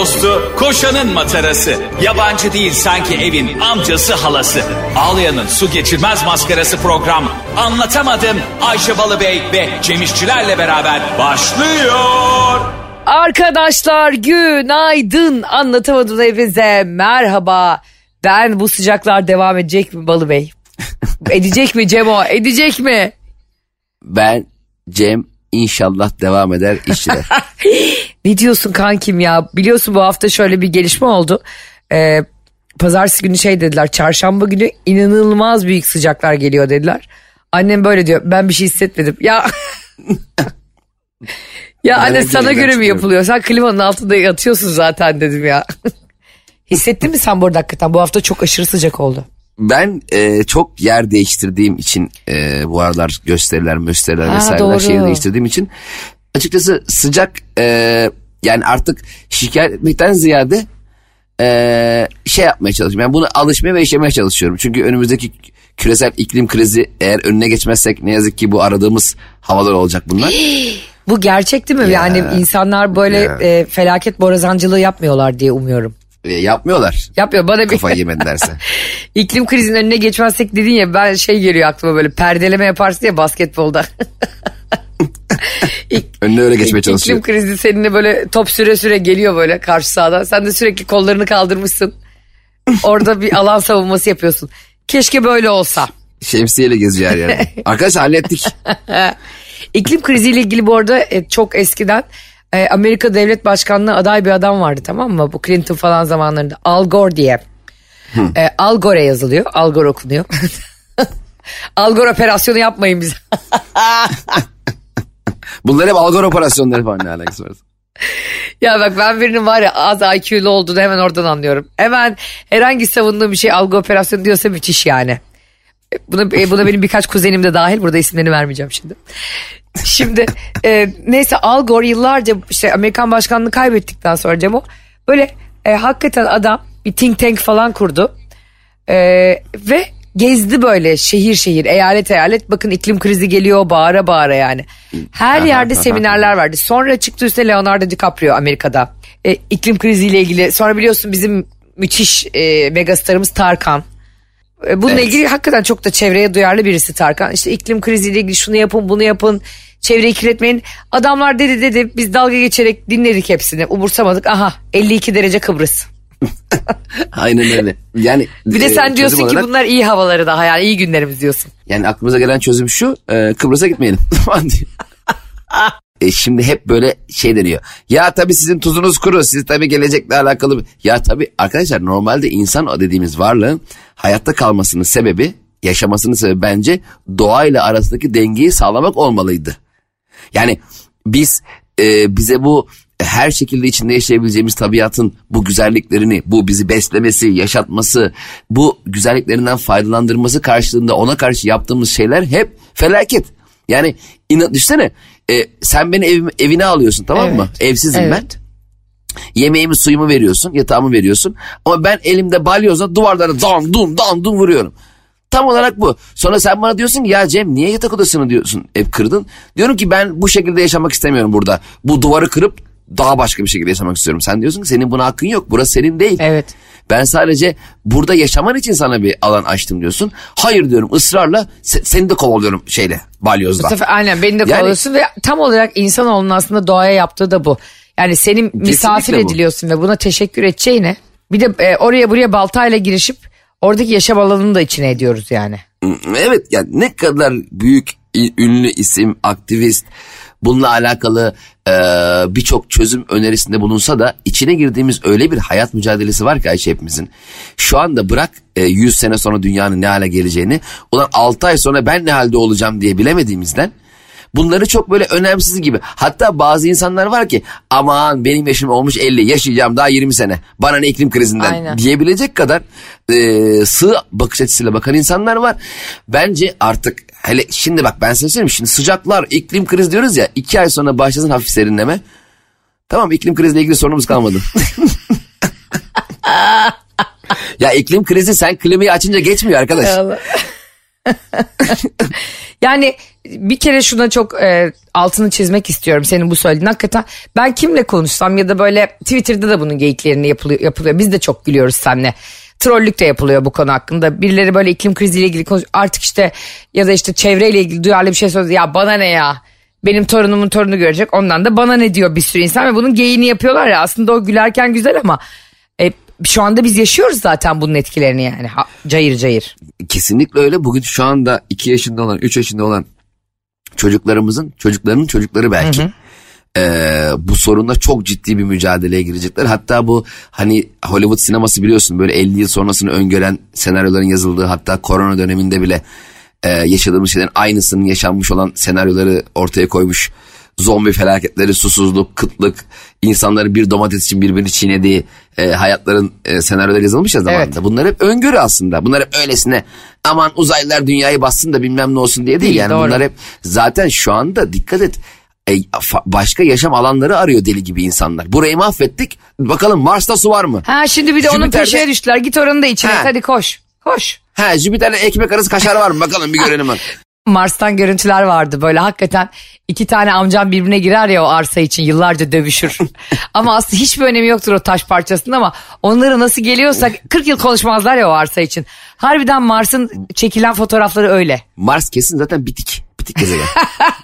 dostu, koşanın matarası. Yabancı değil sanki evin amcası halası. Ağlayan'ın su geçirmez maskarası program. Anlatamadım Ayşe Balıbey ve Cemişçilerle beraber başlıyor. Arkadaşlar günaydın anlatamadım hepinize merhaba. Ben bu sıcaklar devam edecek mi Balı Bey? edecek mi Cemo edecek mi? Ben Cem inşallah devam eder işçiler. Ne diyorsun kankim ya biliyorsun bu hafta şöyle bir gelişme oldu. Ee, pazartesi günü şey dediler çarşamba günü inanılmaz büyük sıcaklar geliyor dediler. Annem böyle diyor ben bir şey hissetmedim ya. ya anne Merak sana göre mi yapılıyor sen klimanın altında yatıyorsun zaten dedim ya. Hissettin mi sen bu arada hakikaten bu hafta çok aşırı sıcak oldu. ben e, çok yer değiştirdiğim için e, bu aralar gösteriler gösteriler Ha, vesaireler doğru. şehir değiştirdiğim için açıkçası sıcak e, yani artık şikayet etmekten ziyade e, şey yapmaya çalışıyorum. Yani buna alışmaya ve yaşamaya çalışıyorum. Çünkü önümüzdeki küresel iklim krizi eğer önüne geçmezsek ne yazık ki bu aradığımız havalar olacak bunlar. Bu gerçek değil mi? Ya, yani insanlar böyle ya. e, felaket borazancılığı yapmıyorlar diye umuyorum. E, yapmıyorlar. Yapıyor bana bir Kafayı yemedilerse. iklim krizinin önüne geçmezsek dedin ya ben şey geliyor aklıma böyle perdeleme yaparsın ya basketbolda. Önüne öyle geçmeye İklim çalışıyor. krizi seninle böyle top süre süre geliyor böyle karşı sahadan. Sen de sürekli kollarını kaldırmışsın. Orada bir alan savunması yapıyorsun. Keşke böyle olsa. Şemsiyeyle geziyor her yerde. Arkadaşlar hallettik. İklim kriziyle ilgili bu arada e, çok eskiden e, Amerika Devlet Başkanlığı aday bir adam vardı tamam mı? Bu Clinton falan zamanlarında. Al Gore diye. E, Al Gore yazılıyor. Al Gore okunuyor. Al Gore operasyonu yapmayın bize. Bunlar hep algor operasyonları falan ne alakası var? ya bak ben birinin var ya az IQ'lu olduğunu hemen oradan anlıyorum. Hemen herhangi savunduğum bir şey algı operasyonu diyorsa müthiş yani. E, Buna, e, buna benim birkaç kuzenim de dahil. Burada isimlerini vermeyeceğim şimdi. Şimdi e, neyse Al Gore yıllarca işte Amerikan başkanlığı kaybettikten sonra Cemo böyle e, hakikaten adam bir think tank falan kurdu. E, ve gezdi böyle şehir şehir eyalet eyalet bakın iklim krizi geliyor bağıra bağıra yani. Her yerde seminerler verdi. Sonra çıktı üstüne Leonardo DiCaprio Amerika'da. E, iklim kriziyle ilgili sonra biliyorsun bizim müthiş e, megastarımız Tarkan. E, Bununla Evet. ilgili hakikaten çok da çevreye duyarlı birisi Tarkan. İşte iklim kriziyle ilgili şunu yapın bunu yapın. Çevreyi kirletmeyin. Adamlar dedi dedi biz dalga geçerek dinledik hepsini. Umursamadık. Aha 52 derece Kıbrıs. Aynen öyle. Yani Bir de e, sen çözüm diyorsun ki olarak- bunlar iyi havaları daha yani iyi günlerimiz diyorsun. Yani aklımıza gelen çözüm şu e, Kıbrıs'a gitmeyelim. e, şimdi hep böyle şey deniyor. Ya tabii sizin tuzunuz kuru. Siz tabii gelecekle alakalı. Ya tabii arkadaşlar normalde insan dediğimiz varlığın hayatta kalmasının sebebi yaşamasının sebebi bence doğayla arasındaki dengeyi sağlamak olmalıydı. Yani biz e, bize bu her şekilde içinde yaşayabileceğimiz tabiatın bu güzelliklerini, bu bizi beslemesi, yaşatması, bu güzelliklerinden faydalandırması karşılığında ona karşı yaptığımız şeyler hep felaket. Yani inan, düşünsene e, sen beni ev, evine alıyorsun tamam mı? Evet. Evsizim ben. Evet. Yemeğimi suyumu veriyorsun yatağımı veriyorsun. Ama ben elimde balyozla duvarlara dam dum dam dum vuruyorum. Tam olarak bu. Sonra sen bana diyorsun ki ya Cem niye yatak odasını diyorsun hep kırdın. Diyorum ki ben bu şekilde yaşamak istemiyorum burada. Bu duvarı kırıp daha başka bir şekilde yaşamak istiyorum. Sen diyorsun ki senin buna hakkın yok. Burası senin değil. Evet. Ben sadece burada yaşaman için sana bir alan açtım diyorsun. Hayır diyorum ısrarla se- seni de kovalıyorum şeyle balyozla. Sefer aynen beni de Yani- kovalıyorsun ve tam olarak insanoğlunun aslında doğaya yaptığı da bu. Yani senin misafir bu. ediliyorsun ve buna teşekkür edeceğine bir de e, oraya buraya baltayla girişip oradaki yaşam alanını da içine ediyoruz yani. Evet yani ne kadar büyük ünlü isim, aktivist bununla alakalı e, birçok çözüm önerisinde bulunsa da içine girdiğimiz öyle bir hayat mücadelesi var ki Ayşe hepimizin. Şu anda bırak e, 100 sene sonra dünyanın ne hale geleceğini ulan 6 ay sonra ben ne halde olacağım diye bilemediğimizden Bunları çok böyle önemsiz gibi. Hatta bazı insanlar var ki aman benim yaşım olmuş 50 yaşayacağım daha 20 sene. Bana ne iklim krizinden Aynen. diyebilecek kadar e, sığ bakış açısıyla bakan insanlar var. Bence artık hele şimdi bak ben size söyleyeyim şimdi sıcaklar iklim krizi diyoruz ya iki ay sonra başlasın hafif serinleme. Tamam iklim krizle ilgili sorunumuz kalmadı. ya iklim krizi sen klimayı açınca geçmiyor arkadaş. Yani bir kere şuna çok e, altını çizmek istiyorum senin bu söylediğin. Hakikaten ben kimle konuşsam ya da böyle Twitter'da da bunun geyiklerini yapılıyor. yapılıyor. Biz de çok gülüyoruz seninle. Trollük de yapılıyor bu konu hakkında. Birileri böyle iklim kriziyle ilgili konuş artık işte ya da işte çevreyle ilgili duyarlı bir şey söylüyor. Ya bana ne ya? Benim torunumun torunu görecek. Ondan da bana ne diyor bir sürü insan ve bunun geyiğini yapıyorlar ya. Aslında o gülerken güzel ama e, şu anda biz yaşıyoruz zaten bunun etkilerini yani. Ha, cayır cayır. Kesinlikle öyle. Bugün şu anda 2 yaşında olan, 3 yaşında olan çocuklarımızın, çocuklarının çocukları belki. Ee, bu sorunla çok ciddi bir mücadeleye girecekler. Hatta bu hani Hollywood sineması biliyorsun böyle 50 yıl sonrasını öngören senaryoların yazıldığı hatta korona döneminde bile e, yaşadığımız şeylerin aynısının yaşanmış olan senaryoları ortaya koymuş. Zombi felaketleri, susuzluk, kıtlık, insanların bir domates için birbirini çiğnediği e, hayatların e, senaryoları yazılmış ya zamanında. Evet. Bunlar hep öngörü aslında. Bunlar hep öylesine aman uzaylılar dünyayı bassın da bilmem ne olsun diye değil. Değil, yani doğru. bunlar hep zaten şu anda dikkat et e, başka yaşam alanları arıyor deli gibi insanlar. Burayı mahvettik. Bakalım Mars'ta su var mı? Ha şimdi bir de onun Jüpiter'de- peşine düştüler. Git oranın da içine Ha. hadi koş. Koş. Ha Jüpiter'de ekmek arası kaşar var mı? Bakalım bir görelim. bak. Mars'tan görüntüler vardı böyle hakikaten iki tane amcam birbirine girer ya o arsa için yıllarca dövüşür. ama aslında hiçbir önemi yoktur o taş parçasının ama onları nasıl geliyorsa 40 yıl konuşmazlar ya o arsa için. Harbiden Mars'ın çekilen fotoğrafları öyle. Mars kesin zaten bitik. Bitik gezegen.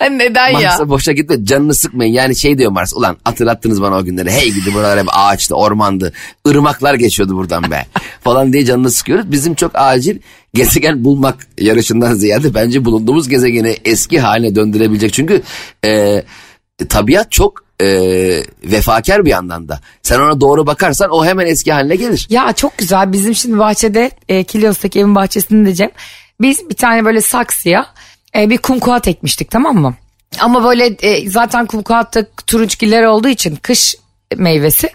Neden ya? Mars'a boşa gitme canını sıkmayın. Yani şey diyor Mars ulan hatırlattınız bana o günleri. Hey gidi buralar hep ağaçtı ormandı. ırmaklar geçiyordu buradan be. Falan diye canını sıkıyoruz. Bizim çok acil gezegen bulmak yarışından ziyade bence bulunduğumuz gezegeni eski haline döndürebilecek. Çünkü e, tabiat çok e, vefakar bir yandan da. Sen ona doğru bakarsan o hemen eski haline gelir. Ya çok güzel bizim şimdi bahçede e, Kilios'taki evin bahçesinde Cem biz bir tane böyle saksıya e, bir kumkuat ekmiştik tamam mı? Ama böyle e, zaten kumkuatta turunçgiller olduğu için kış meyvesi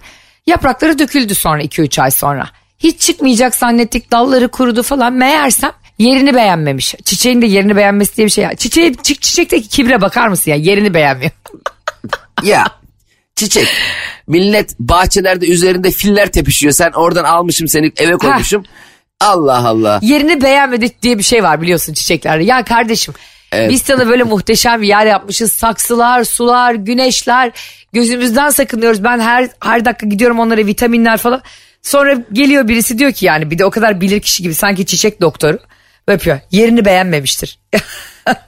yaprakları döküldü sonra 2-3 ay sonra. Hiç çıkmayacak zannettik dalları kurudu falan meğersem yerini beğenmemiş. Çiçeğin de yerini beğenmesi diye bir şey. Çiçeği, çi- çiçekteki kibre bakar mısın ya yerini beğenmiyor. Ya çiçek millet bahçelerde üzerinde filler tepişiyor. Sen oradan almışım seni eve koymuşum. Allah Allah. yerini beğenmedi diye bir şey var biliyorsun çiçeklerde. Ya kardeşim Evet. biz sana böyle muhteşem bir yer yapmışız. Saksılar, sular, güneşler. Gözümüzden sakınıyoruz. Ben her her dakika gidiyorum onlara vitaminler falan. Sonra geliyor birisi diyor ki yani bir de o kadar bilir kişi gibi sanki çiçek doktoru. Öpüyor. Yerini beğenmemiştir.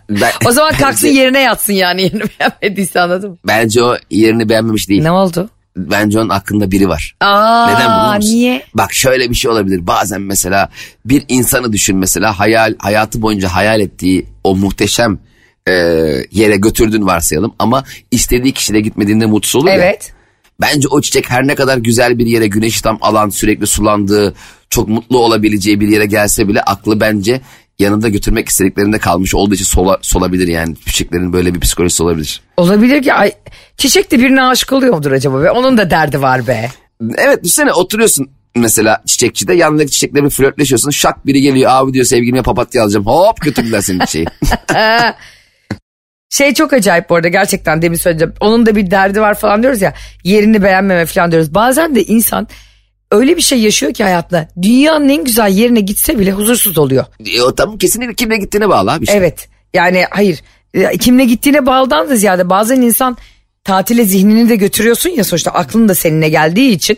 Ben- o zaman kalksın bence, yerine yatsın yani yerini beğenmediyse anladın mı? bence o yerini beğenmemiş değil. Ne oldu? Bence onun aklında biri var. Aa, Neden biliyor musun? Niye? Bak şöyle bir şey olabilir. Bazen mesela bir insanı düşün mesela hayal hayatı boyunca hayal ettiği o muhteşem e, yere götürdün varsayalım ama istediği kişide gitmediğinde mutsuz olur ya. Evet. Bence o çiçek her ne kadar güzel bir yere güneşi tam alan sürekli sulandığı çok mutlu olabileceği bir yere gelse bile aklı bence yanında götürmek istediklerinde kalmış olduğu için sola, solabilir yani. Çiçeklerin böyle bir psikolojisi olabilir. Olabilir ki ay, çiçek de birine aşık oluyor mudur acaba? Ve onun da derdi var be. Evet düşünsene oturuyorsun mesela çiçekçide yanındaki çiçekle bir flörtleşiyorsun. Şak biri geliyor abi diyor sevgilime papatya alacağım. Hop götürdüler senin çiçeği. Şey çok acayip bu arada gerçekten demin söyleyeceğim. Onun da bir derdi var falan diyoruz ya. Yerini beğenmeme falan diyoruz. Bazen de insan öyle bir şey yaşıyor ki hayatında. Dünyanın en güzel yerine gitse bile huzursuz oluyor. e, o tam kesinlikle kimle gittiğine bağlı abi işte. Evet yani hayır E, kimle gittiğine bağlıdan da ziyade bazen insan tatile zihnini de götürüyorsun ya sonuçta aklın da seninle geldiği için.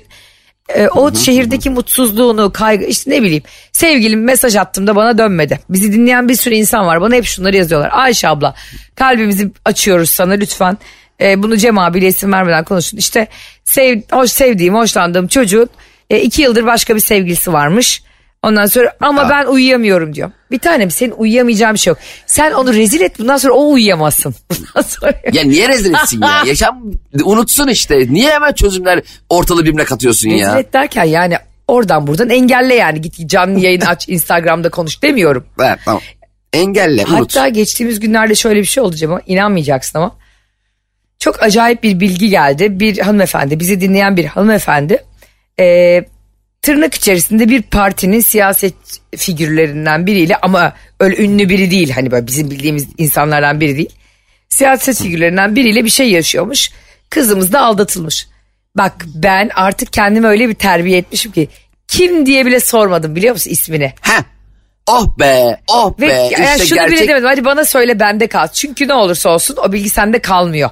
e, o şehirdeki mutsuzluğunu, kaygı işte ne bileyim sevgilim mesaj attığımda bana dönmedi. Bizi dinleyen bir sürü insan var bana hep şunları yazıyorlar. Ayşe abla kalbimizi açıyoruz sana lütfen e, bunu Cem abiyle isim vermeden konuşun. İşte sev, hoş sevdiğim, hoşlandığım çocuğun e, iki yıldır başka bir sevgilisi varmış. Ondan sonra ama Ha. ben uyuyamıyorum diyor. Bir tanem senin uyuyamayacağın bir şey yok. Sen onu rezil et bundan sonra o uyuyamazsın. Bundan sonra Ya niye rezil etsin ya? Yaşam unutsun işte. Niye hemen çözümler ortalığı birbirine katıyorsun rezil ya? et derken yani oradan buradan engelle yani. Git canlı yayın aç Instagram'da konuş demiyorum. Evet, tamam. Engelle unut. Hatta geçtiğimiz günlerde şöyle bir şey olacak ama inanmayacaksın ama. Çok acayip bir bilgi geldi. Bir hanımefendi bizi dinleyen bir hanımefendi e, tırnak içerisinde bir partinin siyaset figürlerinden biriyle ama öyle ünlü biri değil hani böyle bizim bildiğimiz insanlardan biri değil. Siyaset figürlerinden biriyle bir şey yaşıyormuş. Kızımız da aldatılmış. Bak ben artık kendimi öyle bir terbiye etmişim ki kim diye bile sormadım biliyor musun ismini. Heh. Oh be oh Ve be yani işte şunu bile gerçek. demedim hadi bana söyle bende kal. Çünkü ne olursa olsun o bilgi sende kalmıyor.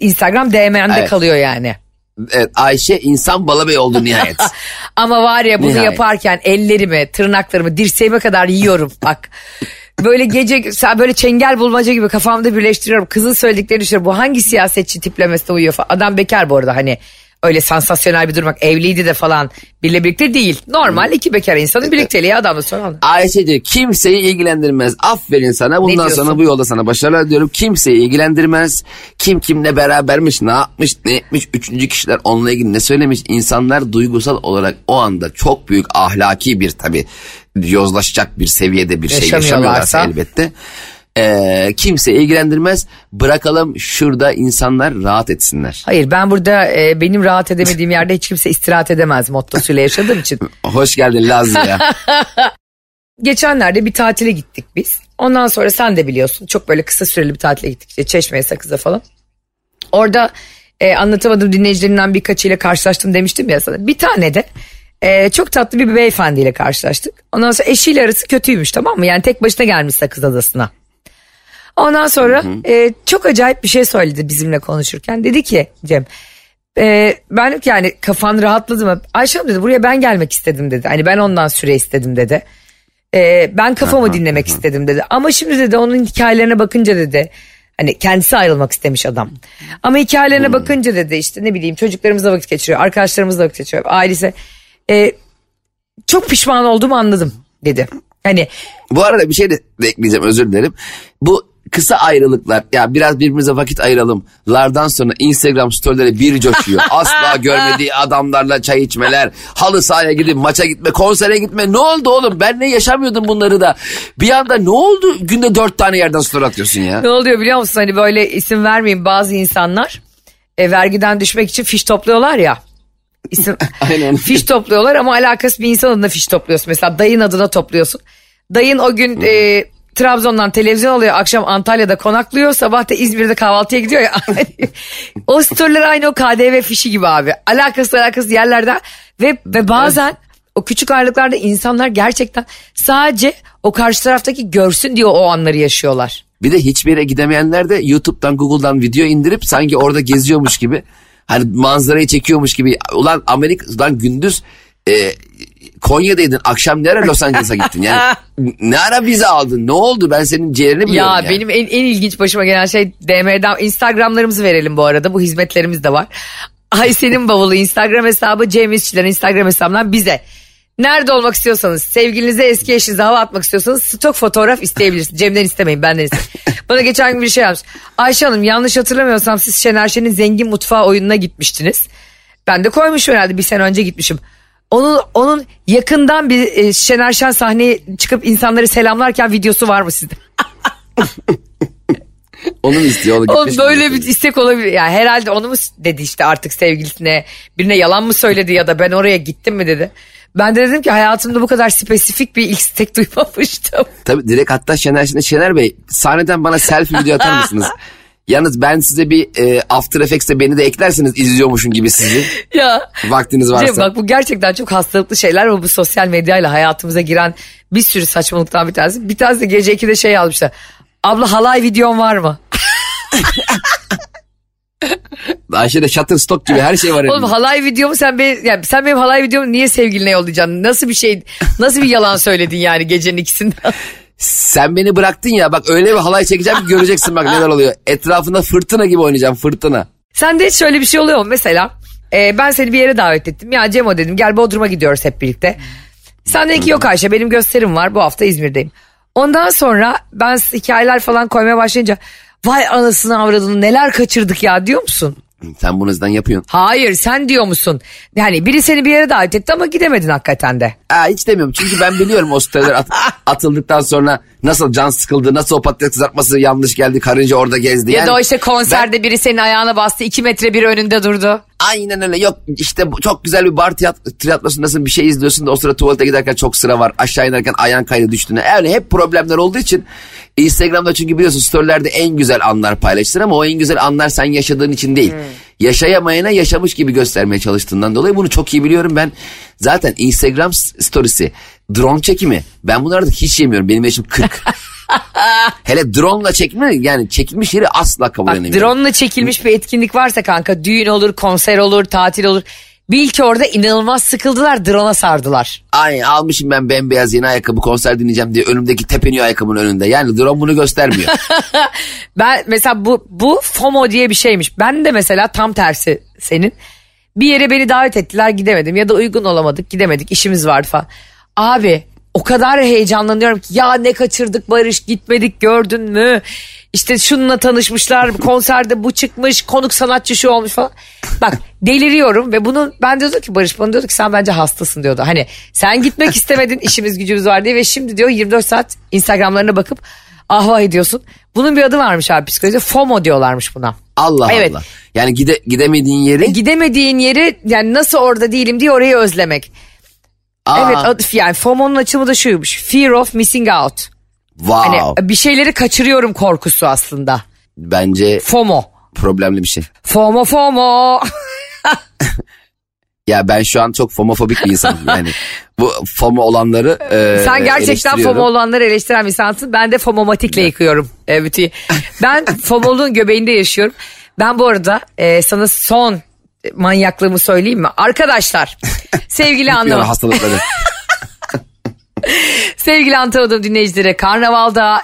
Instagram DM'nde Evet. kalıyor yani. Evet, Ayşe insan balabey oldu nihayet. Ama var ya bunu Nihayet. yaparken ellerimi, tırnaklarımı, dirseğime kadar yiyorum bak. Böyle gece böyle çengel bulmaca gibi kafamda birleştiriyorum. Kızın söylediklerini düşünüyorum. Bu hangi siyasetçi tiplemesine uyuyor falan. Adam bekar bu arada hani öyle sansasyonel bir durmak evliydi de falan biriyle birlikte değil. Normal iki bekar insanın birlikteliği adamla sonra. Ayşe diyor kimseyi ilgilendirmez. Aferin sana bundan sonra bu yolda sana başarılar diyorum. Kimseyi ilgilendirmez. Kim kimle berabermiş ne yapmış ne etmiş. Üçüncü kişiler onunla ilgili ne söylemiş. İnsanlar duygusal olarak o anda çok büyük ahlaki bir tabi yozlaşacak bir seviyede bir şey yaşamıyorlarsa elbette. Ee, kimse ilgilendirmez. Bırakalım şurada insanlar rahat etsinler. Hayır ben burada e, benim rahat edemediğim yerde hiç kimse istirahat edemez mottosuyla yaşadığım için. Hoş geldin Lazlı'ya. Geçenlerde bir tatile gittik biz. Ondan sonra sen de biliyorsun çok böyle kısa süreli bir tatile gittik. İşte Çeşme'ye Sakız'a falan. Orada e, anlatamadığım dinleyicilerimden birkaçıyla karşılaştım demiştim ya sana. Bir tane de e, çok tatlı bir beyefendiyle karşılaştık. Ondan sonra eşiyle arası kötüymüş tamam mı? Yani tek başına gelmiş Sakız Adası'na. Ondan sonra e, çok acayip bir şey söyledi bizimle konuşurken. Dedi ki Cem e, ben yani kafan rahatladı mı? Ayşe Hanım dedi buraya ben gelmek istedim dedi. Hani ben ondan süre istedim dedi. E, ben kafamı dinlemek istedim dedi. Ama şimdi dedi onun hikayelerine bakınca dedi. Hani kendisi ayrılmak istemiş adam. Ama hikayelerine bakınca dedi işte ne bileyim çocuklarımızla vakit geçiriyor. Arkadaşlarımızla vakit geçiriyor. Ailesi. E, çok pişman olduğumu anladım dedi. Hani Bu arada bir şey de ekleyeceğim özür dilerim. Bu kısa ayrılıklar ya biraz birbirimize vakit ayıralım. Lardan sonra Instagram storyleri bir coşuyor. Asla görmediği adamlarla çay içmeler, halı sahaya gidip maça gitme, konsere gitme. Ne oldu oğlum? Ben ne yaşamıyordum bunları da. Bir anda ne oldu? Günde dört tane yerden story atıyorsun ya. Ne oluyor biliyor musun? Hani böyle isim vermeyeyim bazı insanlar e, vergiden düşmek için fiş topluyorlar ya. İsim, Aynen. fiş topluyorlar ama alakası bir insan adına fiş topluyorsun. Mesela dayın adına topluyorsun. Dayın o gün e, Trabzon'dan televizyon alıyor. Akşam Antalya'da konaklıyor. Sabah da İzmir'de kahvaltıya gidiyor ya. o storyler aynı o KDV fişi gibi abi. Alakası alakası yerlerden ve, ve bazen o küçük aylıklarda insanlar gerçekten sadece o karşı taraftaki görsün diye o anları yaşıyorlar. Bir de hiçbir yere gidemeyenler de YouTube'dan Google'dan video indirip sanki orada geziyormuş gibi hani manzarayı çekiyormuş gibi ulan Amerika'dan gündüz e, Konya'daydın akşam ne ara Los Angeles'a gittin yani ne ara vize aldın ne oldu ben senin ciğerini biliyorum Ya yani. benim en, en ilginç başıma gelen şey DM'den Instagramlarımızı verelim bu arada bu hizmetlerimiz de var. Ayşe'nin bavulu Instagram hesabı Cem İşçilerin Instagram hesabından bize. Nerede olmak istiyorsanız sevgilinize eski eşinize hava atmak istiyorsanız stok fotoğraf isteyebilirsiniz. Cem'den istemeyin benden isteyin. Bana geçen gün bir şey yapmış. Ayşe Hanım yanlış hatırlamıyorsam siz Şener Şen'in zengin mutfağı oyununa gitmiştiniz. Ben de koymuşum herhalde bir sene önce gitmişim. Onun onun yakından bir e, Şener Şen sahneye çıkıp insanları selamlarken videosu var mı sizde? Onu mu istiyor? O da Oğlum böyle bir istek olabilir. Yani herhalde onu mu dedi işte artık sevgilisine birine yalan mı söyledi ya da ben oraya gittim mi dedi. Ben de dedim ki hayatımda bu kadar spesifik bir istek duymamıştım. Tabii direkt hatta Şener, Şener Bey sahneden bana selfie video atar mısınız? Yalnız ben size bir e, After Effects'te beni de eklerseniz izliyormuşum gibi sizi. ya Vaktiniz varsa. Cem, bak bu gerçekten çok hastalıklı şeyler ve bu sosyal medyayla hayatımıza giren bir sürü saçmalıktan bir tanesi. Bir tanesi de gece 2'de şey almışlar. Abla halay videon var mı? Ayşe'de Shutterstock gibi her şey var. Oğlum elimde. halay videomu sen be, yani sen benim halay videomu niye sevgiline yollayacaksın? Nasıl bir şey nasıl bir yalan söyledin yani gecenin ikisinde? Sen beni bıraktın ya bak öyle bir halay çekeceğim ki göreceksin bak neler oluyor. Etrafında fırtına gibi oynayacağım fırtına. Sende hiç şöyle bir şey oluyor mu? Mesela e, ben seni bir yere davet ettim. Ya Cemo dedim gel Bodrum'a gidiyoruz hep birlikte. Sen dedin ki yok Ayşe benim gösterim var bu hafta İzmir'deyim. Ondan sonra ben hikayeler falan koymaya başlayınca vay anasını avradını neler kaçırdık ya diyor musun? Sen bunu yüzden yapıyorsun. Hayır sen diyor musun? Yani biri seni bir yere davet etti ama gidemedin hakikaten de. Aa, hiç demiyorum çünkü ben biliyorum o storyler at- atıldıktan sonra nasıl can sıkıldı, nasıl o patates kızartması yanlış geldi, karınca orada gezdi. Ya Yani da o işte konserde biri senin ayağına bastı iki metre bir önünde durdu. Aynen öyle yok işte çok güzel bir bar tiyat- tiyatrosundasın bir şey izliyorsun da o sıra tuvalete giderken çok sıra var. Aşağı inerken ayağın kaydı düştüğüne. Öyle hep problemler olduğu için Instagram'da çünkü biliyorsun storylerde en güzel anlar paylaştır ama o en güzel anlar sen yaşadığın için değil. Yaşayamayana yaşamış gibi göstermeye çalıştığından dolayı bunu çok iyi biliyorum ben. Zaten Instagram storiesi, drone çekimi ben bunları da hiç yemiyorum. Benim yaşım 40. Hele drone'la çekme yani çekilmiş yeri asla kabul edemiyorum. drone'la çekilmiş bir etkinlik varsa kanka düğün olur, konser olur, tatil olur. Bil ki orada inanılmaz sıkıldılar drone'a sardılar. Ay almışım ben bembeyaz yeni ayakkabı konser dinleyeceğim diye önümdeki tepeniyor ayakkabının önünde. Yani drone bunu göstermiyor. Ben mesela bu bu FOMO diye bir şeymiş. Ben de mesela tam tersi senin. Bir yere beni davet ettiler gidemedim ya da uygun olamadık gidemedik işimiz vardı falan. Abi o kadar heyecanlanıyorum ki ya ne kaçırdık Barış gitmedik gördün mü? İşte şununla tanışmışlar konserde bu çıkmış konuk sanatçı şu olmuş falan. Bak deliriyorum ve bunu ben diyordum ki Barış bana diyordu ki sen bence hastasın diyordu. Hani sen gitmek istemedin işimiz gücümüz var diye ve şimdi diyor 24 saat Instagramlarına bakıp ahvah ediyorsun. Bunun bir adı varmış abi psikolojide FOMO diyorlarmış buna. Allah Evet. Allah. Yani gide, gidemediğin yeri. Gidemediğin yeri yani nasıl orada değilim diye orayı özlemek. Aa, Evet yani FOMO'nun açımı da şuymuş. Fear of missing out. Wow. Hani bir şeyleri kaçırıyorum korkusu aslında. Bence FOMO. problemli bir şey. FOMO FOMO. Ya ben şu an çok fomofobik bir insanım. Yani bu fomo olanları e, Sen gerçekten. FOMO olanları eleştiren bir insansın. Ben de FOMOmatikle yıkıyorum. E, bütün. Ben FOMO'luğun göbeğinde yaşıyorum. Ben bu arada e, sana son manyaklığımı söyleyeyim mi? Arkadaşlar sevgili anlamadım. hastalıkları. Sevgili anlatamadığım dinleyicilere Karnaval'da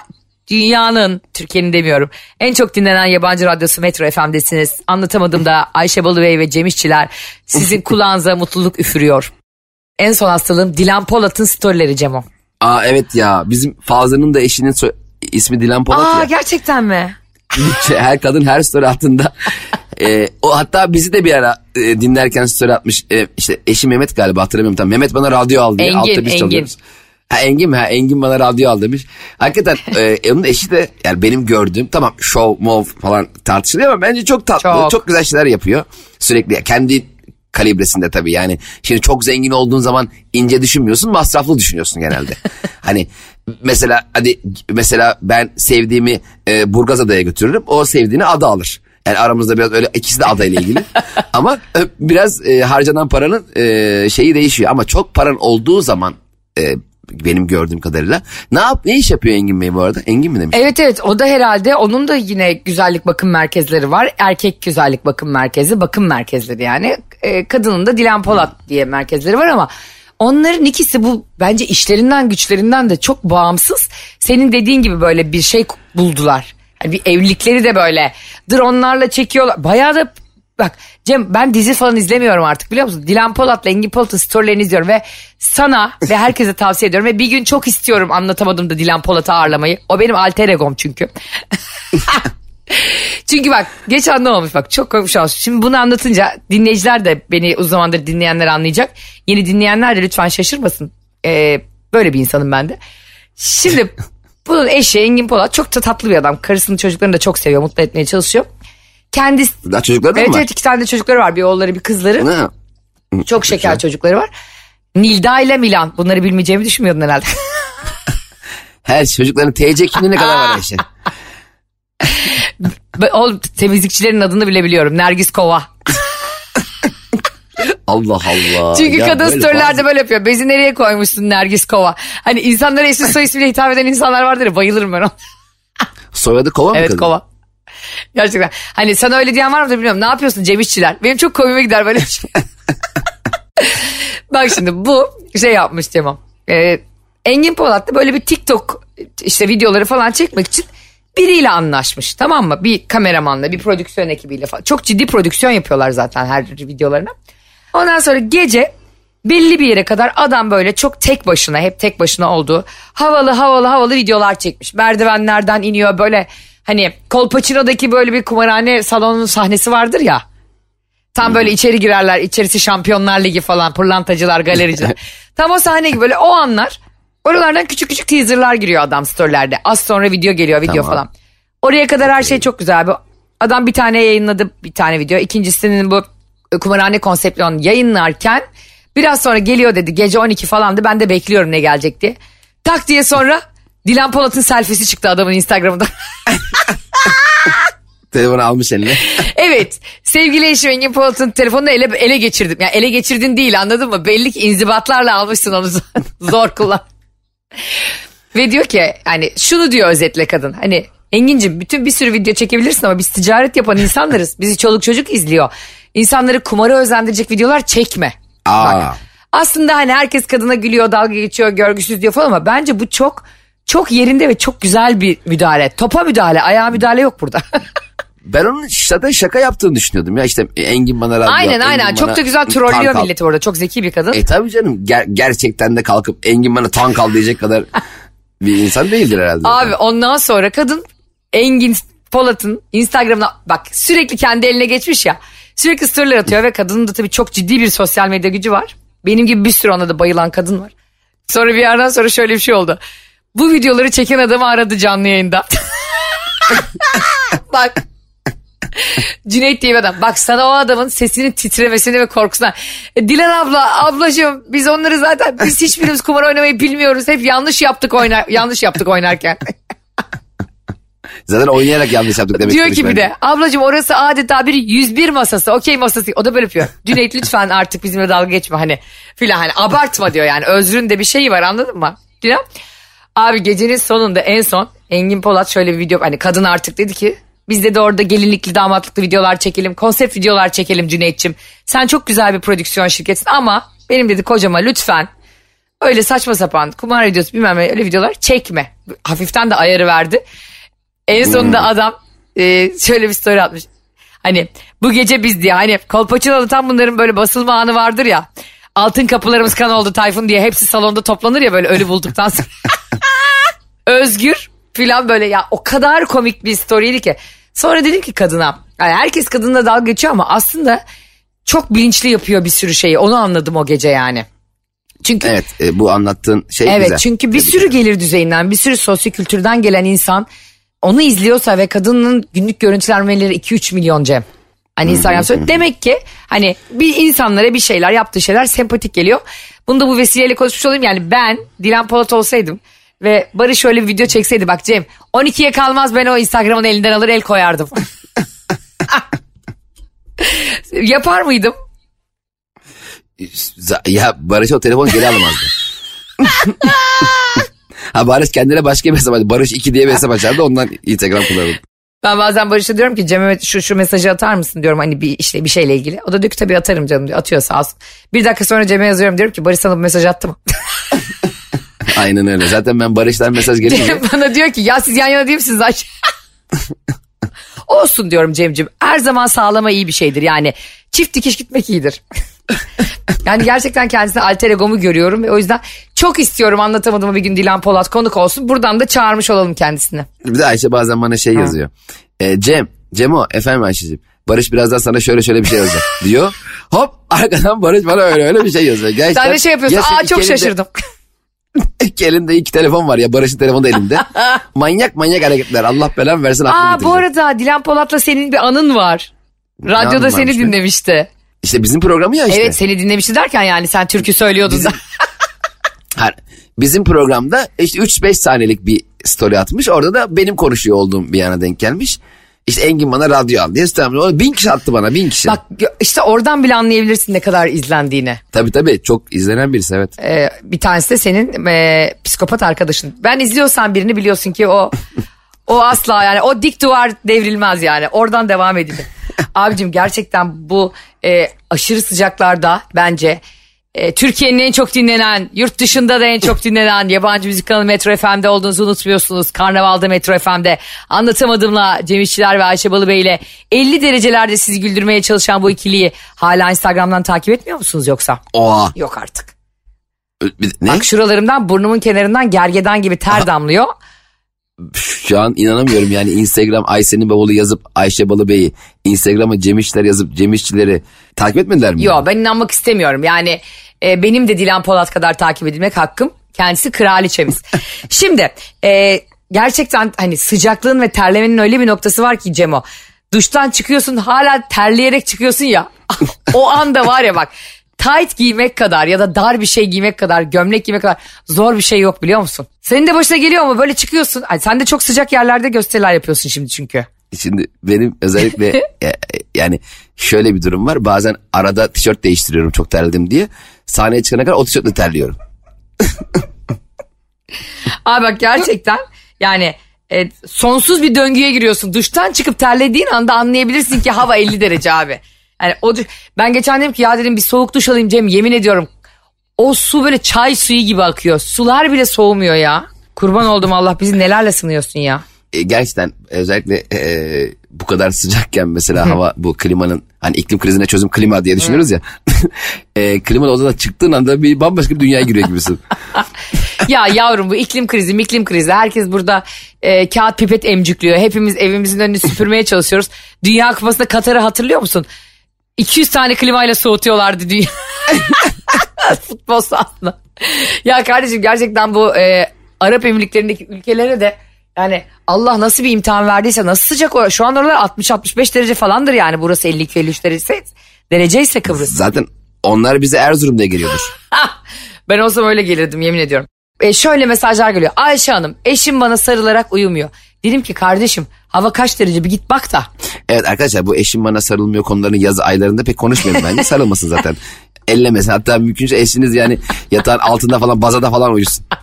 dünyanın, Türkiye'nin demiyorum, en çok dinlenen yabancı radyosu Metro FM'desiniz. Anlatamadım da Ayşe Balıbey ve Cem İşçiler sizin kulağınıza mutluluk üfürüyor. En son hastalığım Dilan Polat'ın storyleri Cemo. Aa evet ya bizim Fazlı'nın da eşinin so- ismi Dilan Polat Aa ya. gerçekten mi? Şey, her kadın her story attığında. e, o hatta bizi de bir ara e, dinlerken story atmış. E, işte eşi Mehmet galiba hatırlamıyorum tam. Mehmet bana radyo al diye. Engin, altta biz Engin. çalıyoruz. Ha Engin mi? Ha Engin bana radyo al demiş. Hakikaten e, onun eşi de yani benim gördüğüm tamam show mov falan tartışılıyor ama bence çok tatlı. Çok. Çok, güzel şeyler yapıyor. Sürekli kendi kalibresinde tabii yani. Şimdi çok zengin olduğun zaman ince düşünmüyorsun masraflı düşünüyorsun genelde. hani mesela hadi mesela ben sevdiğimi e, Burgazada'ya götürürüm. O sevdiğini ada alır. Yani aramızda biraz öyle ikisi de adayla ilgili. Ama e, biraz e, harcanan paranın e, şeyi değişiyor. Ama çok paran olduğu zaman e, benim gördüğüm kadarıyla. Ne yap ne iş yapıyor Engin Bey bu arada? Engin mi demiş? Evet evet o da herhalde onun da yine güzellik bakım merkezleri var. Erkek güzellik bakım merkezi, bakım merkezleri yani. Ee, kadının da Dilan Polat diye merkezleri var ama onların ikisi bu bence işlerinden güçlerinden de çok bağımsız. Senin dediğin gibi böyle bir şey buldular. Yani bir evlilikleri de böyle dronlarla çekiyorlar. Bayağı da Bak Cem ben dizi falan izlemiyorum artık biliyor musun? Dilan Polat'la Engin Polat'ın storylerini izliyorum ve sana ve herkese tavsiye ediyorum. Ve bir gün çok istiyorum anlatamadım da Dilan Polat'ı ağırlamayı. O benim alter egom çünkü. çünkü bak geç anlamamış bak çok komik olmuş. Şimdi bunu anlatınca dinleyiciler de beni uzun zamandır dinleyenler anlayacak. Yeni dinleyenler de lütfen şaşırmasın. Ee, böyle bir insanım ben de. Şimdi bunun eşi Engin Polat çok da tatlı bir adam. Karısını çocuklarını da çok seviyor mutlu etmeye çalışıyor. Kendisi Daha çocuklar da Evet mı var? evet iki tane de çocukları var. Bir oğulları bir kızları. Ha. Çok şeker çocukları var. Nilda ile Milan. Bunları bilmeyeceğimi düşünmüyordun herhalde. Her çocukların TC kimliğine kadar var Ayşe. Oğlum temizlikçilerin adını bile biliyorum. Nergis Kova. Allah Allah. Çünkü Ya kadın böyle bazı- böyle yapıyor. Bezi nereye koymuşsun Nergis Kova? Hani insanlara isim soy ismiyle hitap eden insanlar vardır ya bayılırım ben ona. Soyadı kova mı Evet kadın? Kova. Gerçekten. Hani sana öyle diyen var mı da bilmiyorum. Ne yapıyorsun Cem İşçiler? Benim çok komiğime gider böyle bir şey. Bak şimdi bu şey yapmış Cemam. Ee, Engin Polat da böyle bir TikTok işte videoları falan çekmek için biriyle anlaşmış tamam mı? Bir kameramanla bir prodüksiyon ekibiyle falan. Çok ciddi prodüksiyon yapıyorlar zaten her videolarına. Ondan sonra gece belli bir yere kadar adam böyle çok tek başına hep tek başına olduğu havalı havalı havalı videolar çekmiş. Merdivenlerden iniyor böyle hani Kolpaçino'daki böyle bir kumarhane salonunun sahnesi vardır ya. Tam böyle içeri girerler içerisi şampiyonlar ligi falan pırlantacılar galericiler. Tam o sahne gibi böyle o anlar oralardan küçük küçük teaserlar giriyor adam storylerde. Az sonra video geliyor video Tamam. falan. Oraya kadar her şey çok güzel. Bu Adam bir tane yayınladı bir tane video. İkincisinin bu kumarhane konseptli onu yayınlarken biraz sonra geliyor dedi. Gece 12 falandı ben de bekliyorum ne gelecek diye. Tak diye sonra Dilan Polat'ın selfiesi çıktı adamın Instagram'da. Telefonu almış eline. evet sevgili eşim Engin Polat'ın telefonunu ele, ele geçirdim. Yani ele geçirdin değil anladın mı? Belli ki inzibatlarla almışsın onu zor kullan. Ve diyor ki hani şunu diyor özetle kadın. Hani Engin'cim bütün bir sürü video çekebilirsin ama biz ticaret yapan insanlarız. Bizi çoluk çocuk izliyor. İnsanları kumara özendirecek videolar çekme. Aa. Bak, aslında hani herkes kadına gülüyor, dalga geçiyor, görgüsüz diyor falan ama bence bu çok çok yerinde ve çok güzel bir müdahale. Topa müdahale, ayağa müdahale yok burada. Ben onun zaten şaka yaptığını düşünüyordum ya işte Engin bana radyo aynen Engin aynen çok da güzel trollüyor milleti orada. Çok zeki bir kadın. E tabii canım ger- gerçekten de kalkıp Engin bana tank al diyecek kadar bir insan değildir herhalde. Abi ondan sonra kadın Engin Polat'ın Instagram'ına bak sürekli kendi eline geçmiş ya. Sürekli storyler atıyor ve kadının da tabii çok ciddi bir sosyal medya gücü var. Benim gibi bir sürü ona da bayılan kadın var. Sonra bir yerden sonra şöyle bir şey oldu. Bu videoları çeken adamı aradı canlı yayında. bak. Cüneyt diye bir adam. Bak sana o adamın sesinin titremesini ve korkusuna. E, Dilan abla, ablacığım biz onları zaten biz hiçbirimiz kumar oynamayı bilmiyoruz. Hep yanlış yaptık oynar yanlış yaptık oynarken. Zaten oynayarak yanlış yaptık demek Diyor ki bir de ablacığım orası adeta bir 101 masası okey masası. O da böyle yapıyor. Cüneyt lütfen artık bizimle dalga geçme hani filan hani abartma diyor yani. Özrün de bir şeyi var anladın mı? Dilan. Abi gecenin sonunda en son Engin Polat şöyle bir video hani kadın artık dedi ki biz de orada gelinlikli damatlıklı videolar çekelim. Konsept videolar çekelim Cüneyt'ciğim. Sen çok güzel bir prodüksiyon şirketsin ama benim dedi kocama lütfen öyle saçma sapan kumar videosu bilmem ne öyle videolar çekme. Hafiften de ayarı verdi. En sonunda adam e, şöyle bir story atmış. Hani bu gece biz diye hani Kolpaçino'da tam bunların böyle basılma anı vardır ya. Altın kapılarımız kan oldu Tayfun diye hepsi salonda toplanır ya böyle ölü bulduktan sonra. Özgür filan böyle ya o kadar komik bir story'ydi ki. Sonra dedim ki kadına yani herkes kadınla dalga geçiyor ama aslında çok bilinçli yapıyor bir sürü şeyi onu anladım o gece yani. Çünkü Evet e, bu anlattığın şey Evet güzel. çünkü bir sürü ederim. gelir düzeyinden bir sürü sosyokültürden gelen insan onu izliyorsa ve kadının günlük görüntülenmeleri 2-3 milyon Cem. Hani Instagram söylüyor. Demek ki hani bir insanlara bir şeyler yaptığı şeyler sempatik geliyor. Bunu da bu vesileyle konuşmuş olayım. Yani ben Dilan Polat olsaydım ve Barış şöyle bir video çekseydi bak Cem 12'ye kalmaz ben o Instagram'ın elinden alır el koyardım. Yapar mıydım? Ya Barış o telefonu geri alamazdı. ha Barış kendine başka bir hesap açtı. Barış 2 diye bir hesap açardı ondan Instagram kullanırdı. Ben bazen Barış'a diyorum ki Cem'e şu, şu mesajı atar mısın diyorum hani bir işte bir şeyle ilgili. O da diyor ki tabii atarım canım diyor. Atıyor sağ olsun. Bir dakika sonra Cem'e yazıyorum diyorum ki Barış sana bu mesaj attı mı? Aynen öyle. Zaten ben Barış'tan mesaj gelince bana diyor ki ya siz yan yana değil misiniz Ayşe? Olsun diyorum Cem'ciğim. Her zaman sağlama iyi bir şeydir. Yani çift dikiş gitmek iyidir. yani gerçekten kendisine alter egomu görüyorum ve o yüzden çok istiyorum anlatamadığım bir gün Dilan Polat konuk olsun. Buradan da çağırmış olalım kendisini. bir de Ayşe bazen bana şey yazıyor. E, Cem, Cemo efendim Ayşe'cim. Barış birazdan sana şöyle şöyle bir şey yazacak diyor. Hop arkadan Barış bana öyle öyle bir şey yazıyor. Gerçekten, Sen de şey yapıyorsun. Aa çok şaşırdım. İki elinde iki telefon var ya Barış'ın telefonu da elinde. manyak manyak hareketler Allah belanı versin aklını Aa bu arada Dilan Polat'la senin bir anın var. Radyoda seni varmış be? dinlemişti. İşte bizim programı ya işte. Evet seni dinlemişti derken yani sen türkü söylüyordun da. Ha, bizim programda işte 3-5 saniyelik bir story atmış. Orada da benim konuşuyor olduğum bir yana denk gelmiş. İşte Engin bana radyo al diye. Tamam, bin kişi attı bana bin kişi. Bak işte oradan bile anlayabilirsin ne kadar izlendiğini. Tabii tabii çok izlenen birisi evet. Ee, bir tanesi de senin e, psikopat arkadaşın. Ben izliyorsan birini biliyorsun ki o o asla yani o dik duvar devrilmez yani. Oradan devam edilir. Abicim gerçekten bu e, aşırı sıcaklarda bence e, Türkiye'nin en çok dinlenen, yurt dışında da en çok dinlenen yabancı müzik kanalı Metro FM'de olduğunuzu unutmuyorsunuz. Karnaval'da Metro FM'de anlatamadığımla Cem İşçiler ve Ayşe Balıbey ile 50 derecelerde sizi güldürmeye çalışan bu ikiliyi hala Instagram'dan takip etmiyor musunuz yoksa? Oha. Yok artık. Ne? Bak şuralarımdan burnumun kenarından gergedan gibi ter damlıyor. Şu an inanamıyorum yani Instagram Ayşe'nin bavulu yazıp Ayşe Balıbey'i Instagram'a Cemişler yazıp Cemişçileri takip etmediler mi? Yo ben inanmak istemiyorum. Yani e, benim de Dilan Polat kadar takip edilmek hakkım. Kendisi kraliçemiz. Şimdi e, gerçekten hani sıcaklığın ve terlemenin öyle bir noktası var ki Cemo. Duştan çıkıyorsun hala terleyerek çıkıyorsun ya. o anda var ya bak tight giymek kadar ya da dar bir şey giymek kadar gömlek giymek kadar zor bir şey yok biliyor musun? Senin de başına geliyor mu böyle çıkıyorsun. Ay, sen de çok sıcak yerlerde gösteriler yapıyorsun şimdi çünkü. Şimdi benim özellikle e, yani şöyle bir durum var. Bazen arada tişört değiştiriyorum çok terledim diye. Sahneye çıkana kadar o tişörtle terliyorum. Abi bak gerçekten yani e, sonsuz bir döngüye giriyorsun. Duştan çıkıp terlediğin anda anlayabilirsin ki hava 50 derece abi. Yani o ben geçen dedim ki ya dedim bir soğuk duş alayım Cem yemin ediyorum. O su böyle çay suyu gibi akıyor. Sular bile soğumuyor ya. Kurban oldum Allah bizi nelerle sınıyorsun ya. E, gerçekten özellikle e, bu kadar sıcakken mesela hava bu klimanın hani iklim krizine çözüm klima diye düşünüyoruz ya. e, klimalı odada çıktığın anda bir bambaşka bir dünyaya giriyor gibisin. Ya yavrum bu iklim krizi iklim krizi herkes burada e, kağıt pipet emcükliyor. Hepimiz evimizin önünü süpürmeye çalışıyoruz. Dünya kupasında Katar'ı hatırlıyor musun? 200 tane klimayla soğutuyorlardı dünya. Futbol sahasında. Ya kardeşim gerçekten bu e, Arap Emirlikleri'ndeki ülkelere de yani Allah nasıl bir imtihan verdiyse nasıl sıcak o. Şu an oralar 60-65 derece falandır yani burası 52-53 derece derece ise Kıbrıs. Zaten onlar bize Erzurum'da geliyordur. Ben olsam öyle gelirdim yemin ediyorum. E, şöyle mesajlar geliyor. Ayşe Hanım eşim bana sarılarak uyumuyor. Dedim ki kardeşim hava kaç derece bir git bak da. Evet arkadaşlar bu eşim bana sarılmıyor konularını yaz aylarında pek konuşmayalım bence. Sarılmasın zaten. Ellemesin hatta mümkünse eşiniz yani yatağın altında falan bazada falan uyusun.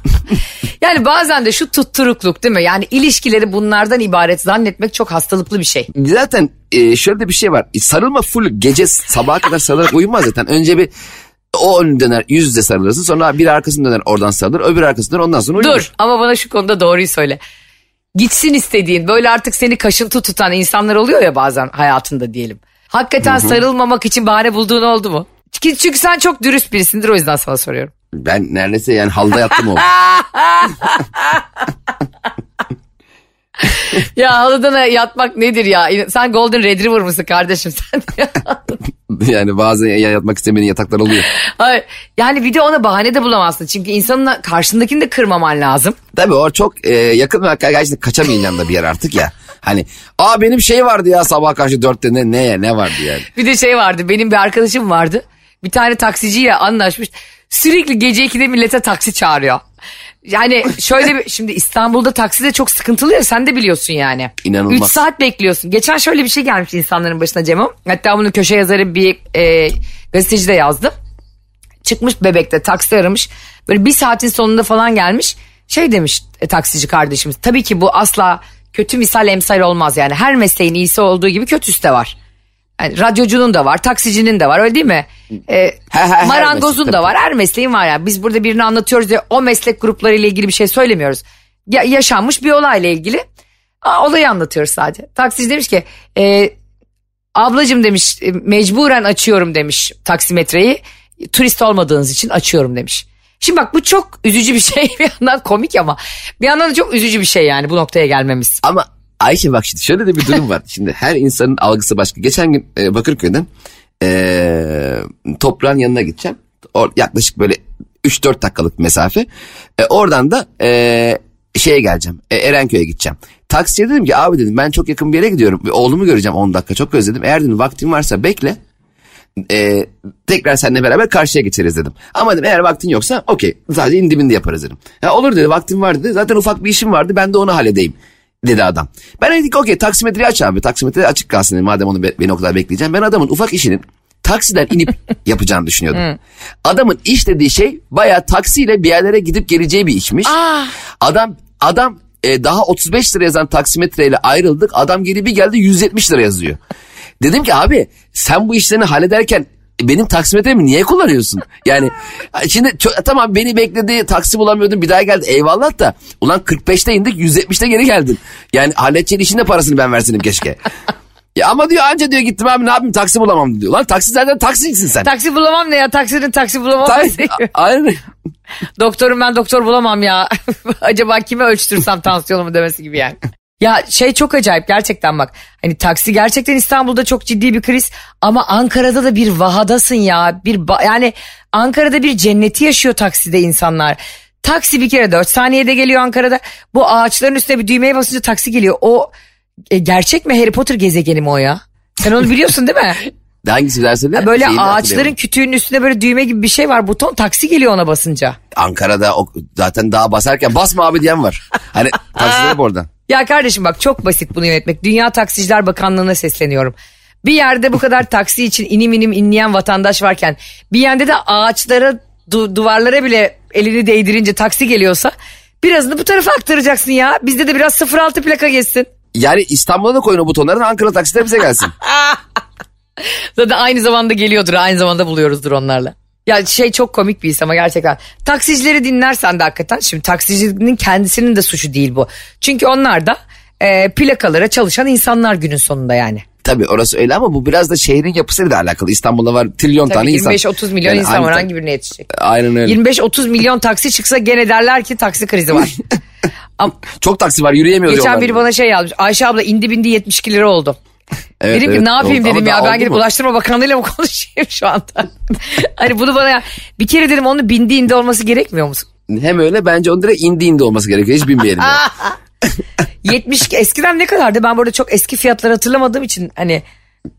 Yani bazen de şu tutturukluk değil mi? Yani ilişkileri bunlardan ibaret zannetmek çok hastalıklı bir şey. Zaten e, şöyle de bir şey var. Sarılma full gece sabaha kadar sarılarak uyumaz zaten. Önce bir o ön döner yüz yüze sarılırsın sonra bir arkasını döner oradan sarılır öbür arkasını döner ondan sonra uyur. Dur ama bana şu konuda doğruyu söyle. Gitsin istediğin böyle artık seni kaşıntı tutan insanlar oluyor ya bazen hayatında diyelim. Hakikaten sarılmamak için bahane bulduğun oldu mu? Çünkü, çünkü sen çok dürüst birisindir o yüzden sana soruyorum. Ben neredeyse yani halda yattım o. Ya halıdan yatmak nedir ya? Sen Golden Retriever mısın kardeşim sen? yani bazen ya- yatmak istemeyen yataklar oluyor. Hayır, yani bir de ona bahane de bulamazsın. Çünkü insanın karşındakini de kırmaman lazım. Tabii o çok e, yakın ve gerçekten kaçamayacağım da bir yer artık ya. Hani aa benim şey vardı ya sabah karşı dörtte ne ne ne vardı yani. Bir de şey vardı benim bir arkadaşım vardı. Bir tane taksiciyle anlaşmış. Sürekli gece 2'de millete taksi çağırıyor. Yani şöyle bir, şimdi İstanbul'da taksi de çok sıkıntılı ya sen de biliyorsun yani. İnanılmaz. 3 saat bekliyorsun. Geçen şöyle bir şey gelmiş insanların başına Cem'im. Hatta bunu köşe yazarı bir e, gazeteci de yazdı. Çıkmış bebekte taksi aramış. Böyle bir saatin sonunda falan gelmiş. Şey demiş e, taksici kardeşimiz. Tabii ki bu asla kötü misal emsal olmaz yani. Her mesleğin iyisi olduğu gibi kötüsü de var. Yani radyocunun da var, taksicinin de var öyle değil mi? Ee, marangozun meslek, da var, her mesleğin var yani. Biz burada birini anlatıyoruz diye o meslek gruplarıyla ilgili bir şey söylemiyoruz. Ya, yaşanmış bir olayla ilgili Aa, olayı anlatıyoruz sadece. Taksici demiş ki e, ablacım demiş mecburen açıyorum demiş taksimetreyi. Turist olmadığınız için açıyorum demiş. Şimdi bak bu çok üzücü bir şey bir yandan komik ama bir yandan da çok üzücü bir şey yani bu noktaya gelmemiz. Ama Ayşe bak şimdi şöyle de bir durum var. Şimdi her insanın algısı başka. Geçen gün e, Bakırköy'den e, toprağın yanına gideceğim. Or, yaklaşık böyle 3-4 dakikalık mesafe. E, oradan da e, şeye geleceğim. E, Erenköy'e gideceğim. Taksiye dedim ki abi dedim ben çok yakın bir yere gidiyorum. Oğlumu göreceğim 10 dakika çok özledim. Eğer dedim vaktin varsa bekle. E, tekrar seninle beraber karşıya geçeriz dedim. Ama dedim eğer vaktin yoksa okey sadece indiminde yaparız dedim. Ya olur dedi vaktim var dedi. Zaten ufak bir işim vardı ben de onu halledeyim dedi adam. Ben dedim ki okey taksimetreyi aç abi. Taksimetre açık kalsın dedim. Madem onu be- beni o kadar bekleyeceğim. Ben adamın ufak işinin taksiden inip yapacağını düşünüyordum. Adamın iş dediği şey bayağı taksiyle bir yerlere gidip geleceği bir işmiş. Adam adam e, daha 35 lira yazan taksimetreyle ayrıldık. Adam geri bir geldi 170 lira yazıyor. Dedim ki abi sen bu işlerini hallederken benim taksimetremi niye kullanıyorsun? Yani şimdi ço- tamam beni bekledi taksi bulamıyordum bir daha geldi eyvallah da ulan 45'te indik 170'te geri geldin. Yani halledeceğin işin de parasını ben verseydim keşke. ya ama diyor anca diyor gittim abi ne yapayım taksi bulamam diyor. Lan taksi zaten taksicisin sen. Taksi bulamam ne ya taksinin taksi bulamam. Taksi- Aynen. Doktorum ben doktor bulamam ya. Acaba kime ölçtürsem tansiyonumu demesi gibi yani. Ya şey çok acayip gerçekten bak. Hani taksi gerçekten İstanbul'da çok ciddi bir kriz ama Ankara'da da bir vahadasın ya. Bir yani Ankara'da bir cenneti yaşıyor takside insanlar. Taksi bir kere 4 saniyede geliyor Ankara'da. Bu ağaçların üstüne bir düğmeye basınca taksi geliyor. O e, gerçek mi Harry Potter gezegeni mi o ya? Sen onu biliyorsun değil mi? Hangisi dersin ne? Böyle ağaçların kütüğünün üstünde böyle düğme gibi bir şey var. Buton taksi geliyor ona basınca. Ankara'da o, zaten daha basarken basma abi diyen var. Hani taksiler hep oradan. Ya kardeşim bak çok basit bunu yönetmek. Dünya Taksiciler Bakanlığı'na sesleniyorum. Bir yerde bu kadar taksi için inim inim inleyen vatandaş varken bir yerde de ağaçlara du- duvarlara bile elini değdirince taksi geliyorsa birazını bu tarafa aktaracaksın ya. Bizde de biraz 06 plaka geçsin. Yani İstanbul'a da koyun o butonların Ankara taksiler bize gelsin. Zaten aynı zamanda geliyordur aynı zamanda buluyoruzdur onlarla. Ya şey çok komik bir his ama gerçekten. Taksicileri dinlersen de hakikaten şimdi taksicinin kendisinin de suçu değil bu. Çünkü onlar da e, plakalara çalışan insanlar günün sonunda yani. Tabii orası öyle ama bu biraz da şehrin yapısıyla da alakalı. İstanbul'da var trilyon Tabii tane insan. 25-30 milyon Yani insan var hangi birine yetişecek? Aynen öyle. 25-30 milyon taksi çıksa gene derler ki taksi krizi var. Çok taksi var yürüyemiyoruz geçen biri bana şey yazmış. Ayşe abla indi bindi 72 lira oldu. Evet, dedim ki evet, ne yapayım oldu. Ama dedim ya daha ben gidip mu? Ulaştırma Bakanlığı'yla mı konuşayım şu anda? hani bunu bana ya, bir kere dedim onu bindi indi olması gerekmiyor musun? Hem öyle bence onun direkt indi indi olması gerekiyor. Hiç binmeyelim. yani. 70 eskiden ne kadardı? Ben burada çok eski fiyatları hatırlamadığım için hani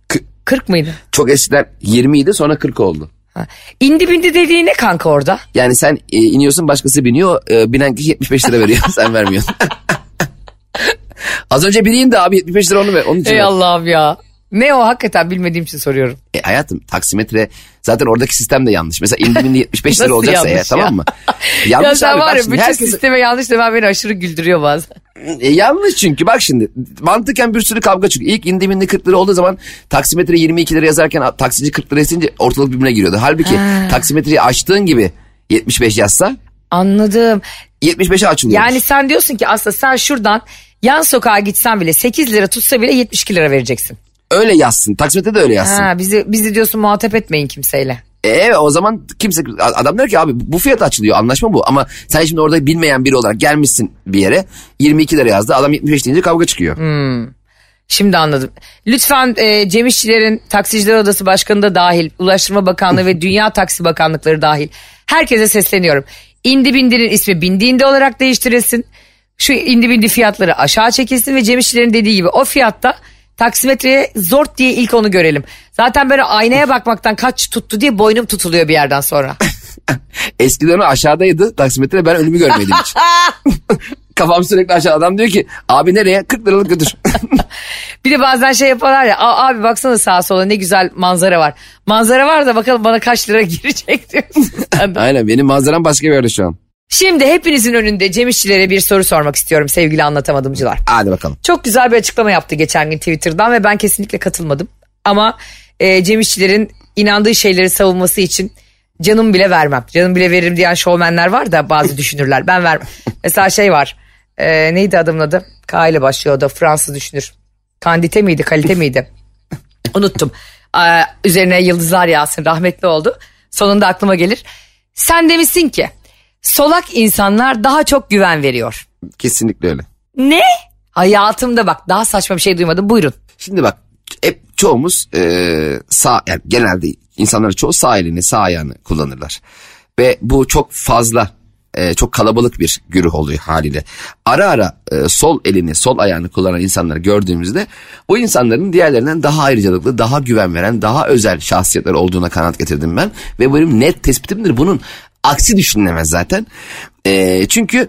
K- 40 mıydı? Çok eskiden 20 idi sonra 40 oldu. Ha. İndi bindi dediği ne kanka orada? Yani sen e, iniyorsun başkası biniyor. e, binen kişi 75 lira veriyor. sen vermiyorsun. Az önce biri indi abi 75 lira onu ver. Onun için Ey ver. Allah'ım ya. Ne o hakikaten bilmediğim için soruyorum. E, hayatım taksimetre zaten oradaki sistem de yanlış. Mesela indi bindi 75 lira Nasıl olacaksa eğer yanlış ya? tamam mı? ya Yanlış sen abi. var ya bütün herkes- sisteme yanlış demen beni aşırı güldürüyor bazen. E, yanlış çünkü bak şimdi mantıken bir sürü kavga çıkıyor. İlk indi bindi 40 lira olduğu zaman taksimetre 22 lira yazarken taksici 40 lira isince ortalık birbirine giriyordu. Halbuki taksimetreyi açtığın gibi 75 yazsa Anladım. 75'e açılıyor. Yani sen diyorsun ki aslında sen şuradan yan sokağa gitsen bile 8 lira tutsa bile 72 lira vereceksin. öyle yazsın. Taksimetre de öyle yazsın. Ha, bizi, bizi diyorsun muhatap etmeyin kimseyle. E, evet o zaman kimse adam der ki abi bu fiyat açılıyor anlaşma bu ama sen şimdi orada bilmeyen biri olarak gelmişsin bir yere 22 lira yazdı adam 75 deyince kavga çıkıyor. Şimdi anladım. Lütfen e, Cem İşçilerin Taksiciler Odası Başkanı da dahil, Ulaştırma Bakanlığı ve Dünya Taksi Bakanlıkları dahil. Herkese sesleniyorum. İndi bindinin ismi bindi indi olarak değiştirilsin. Şu indi bindi fiyatları aşağı çekilsin ve Cem İşçilerin dediği gibi o fiyatta taksimetreye zort diye ilk onu görelim. Zaten böyle aynaya bakmaktan kaç tuttu diye boynum tutuluyor bir yerden sonra. Eskiden o aşağıdaydı taksimetre ben önümü görmedim hiç. Kafam sürekli aşağı adam diyor ki abi nereye 40 liralık götür. Bir de bazen şey yaparlar ya "Aa, abi baksana sağa sola ne güzel manzara var. Manzara var da bakalım bana kaç lira girecek diyorsun. Aynen benim manzaram başka bir yerde şu an. Şimdi hepinizin önünde Cem İşçilere bir soru sormak istiyorum sevgili anlatamadımcılar. Hadi bakalım. Çok güzel bir açıklama yaptı geçen gün Twitter'dan ve ben kesinlikle katılmadım. Ama e, Cem İşçilerin inandığı şeyleri savunması için canım bile vermem. Canım bile veririm diyen şovmenler var da bazı düşünürler. Ben vermem. Mesela şey var. E, neydi adamın adı? K ile başlıyor da Fransız düşünür. Kandite miydi kalite miydi? Unuttum. Ee, üzerine yıldızlar yağsın rahmetli oldu. Sonunda aklıma gelir. Sen demişsin ki solak insanlar daha çok güven veriyor. Kesinlikle öyle. Ne? Hayatımda bak daha saçma bir şey duymadım. Buyurun. Şimdi bak hep çoğumuz e, sağ yani genelde insanların çoğu sağ elini sağ ayağını kullanırlar. Ve bu çok fazla e, çok kalabalık bir güruh oluyor haliyle. Ara ara e, sol elini sol ayağını kullanan insanları gördüğümüzde o insanların diğerlerinden daha ayrıcalıklı daha güven veren daha özel şahsiyetler olduğuna kanaat getirdim ben. Ve bu benim net tespitimdir bunun aksi düşünülemez zaten. E, çünkü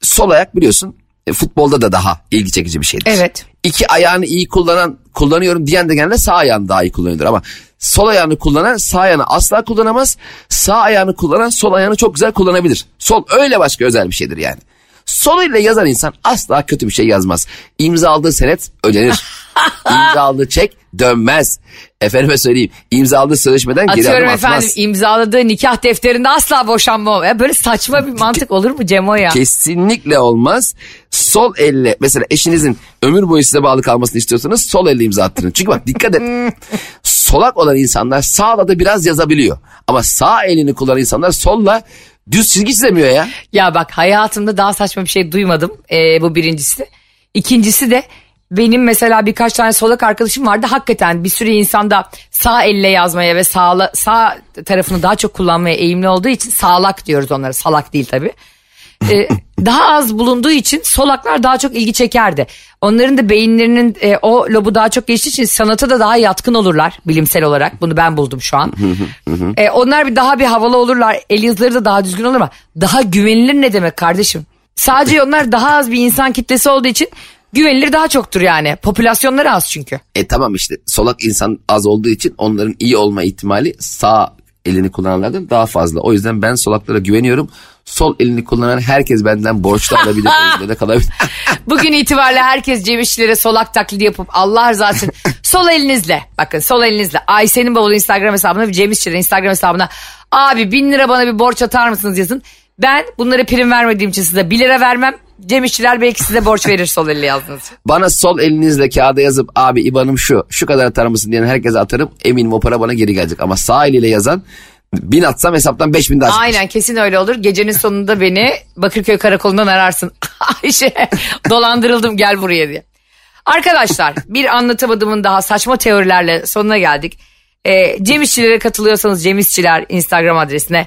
sol ayak biliyorsun e, futbolda da daha ilgi çekici bir şeydir Evet. iki ayağını iyi kullanan kullanıyorum diyen de genelde sağ ayağını daha iyi kullanıyordur ama sol ayağını kullanan sağ ayağını asla kullanamaz. Sağ ayağını kullanan sol ayağını çok güzel kullanabilir. Sol öyle başka özel bir şeydir yani. Sol ile yazan insan asla kötü bir şey yazmaz. İmza aldığı senet ödenir. İmza aldığı çek dönmez. Efendime söyleyeyim imza aldığı sözleşmeden geri Atıyorum adım atmaz. efendim imzaladığı nikah defterinde asla boşanma. Ya böyle saçma bir mantık olur mu Cemo ya? Kesinlikle olmaz. Sol elle mesela eşinizin ömür boyu size bağlı kalmasını istiyorsanız sol elle imza attırın. Çünkü bak dikkat et. Solak olan insanlar sağla da biraz yazabiliyor. Ama sağ elini kullanan insanlar solla düz çizgi çizemiyor ya. Ya bak hayatımda daha saçma bir şey duymadım. Ee, bu birincisi. İkincisi de benim mesela birkaç tane solak arkadaşım vardı. Hakikaten bir sürü insanda sağ elle yazmaya ve sağla, sağ tarafını daha çok kullanmaya eğimli olduğu için sağlak diyoruz onlara. Salak değil tabii. e, daha az bulunduğu için solaklar daha çok ilgi çekerdi. Onların da beyinlerinin e, o lobu daha çok geçtiği için sanata da daha yatkın olurlar bilimsel olarak. Bunu ben buldum şu an. E, onlar bir daha bir havalı olurlar. El yazıları da daha düzgün olur ama daha güvenilir ne demek kardeşim? Sadece onlar daha az bir insan kitlesi olduğu için güvenilir daha çoktur yani. Popülasyonları az çünkü. E tamam işte solak insan az olduğu için onların iyi olma ihtimali sağ elini kullananlardan daha fazla. O yüzden ben solaklara güveniyorum. Sol elini kullanan herkes benden borçlu alabilir. o yüzden de kalabilir. Bugün itibariyle herkes Cem İşçilere solak taklidi yapıp Allah rızası için sol elinizle bakın sol elinizle Ayşe'nin bavulu Instagram hesabına ve Cem İşçilerin Instagram hesabına abi bin lira bana bir borç atar mısınız yazın. Ben bunlara prim vermediğim için size 1 lira vermem. Cem İşçiler belki size borç verir sol elle yazdığınız için. Bana sol elinizle kağıda yazıp abi IBAN'ım şu şu kadar atar mısın diyen herkese atarım. Eminim o para bana geri gelecek. Ama sağ eliyle yazan bin atsam hesaptan beş bin daha çıkar. Aynen kesin öyle olur. Gecenin sonunda beni Bakırköy karakolundan ararsın. Ayşe dolandırıldım gel buraya diye. Arkadaşlar bir anlatamadığımın daha saçma teorilerle sonuna geldik. Ee, Cem İşçilere katılıyorsanız Cem İşçiler Instagram adresine.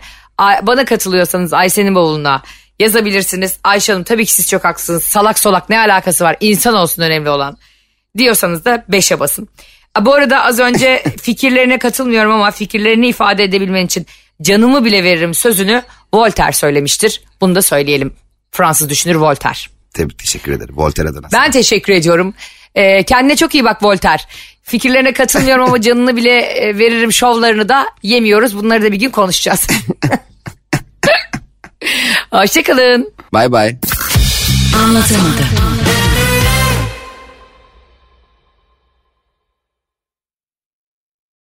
Bana katılıyorsanız Ayşe'nin bavuluna yazabilirsiniz. Ayşe Hanım tabii ki siz çok haklısınız. Salak solak ne alakası var? İnsan olsun önemli olan. Diyorsanız da 5'e basın. Bu arada az önce fikirlerine katılmıyorum ama fikirlerini ifade edebilmen için canımı bile veririm sözünü Voltaire söylemiştir. Bunu da söyleyelim. Fransız düşünür Voltaire. Tebrik teşekkür ederim. Voltaire adına. Ben teşekkür ediyorum. Ee, kendine çok iyi bak Voltaire. Fikirlerine katılmıyorum ama canını bile e, veririm şovlarını da yemiyoruz. Bunları da bir gün konuşacağız. Hoşçakalın. Bye bye. Anlatamadım.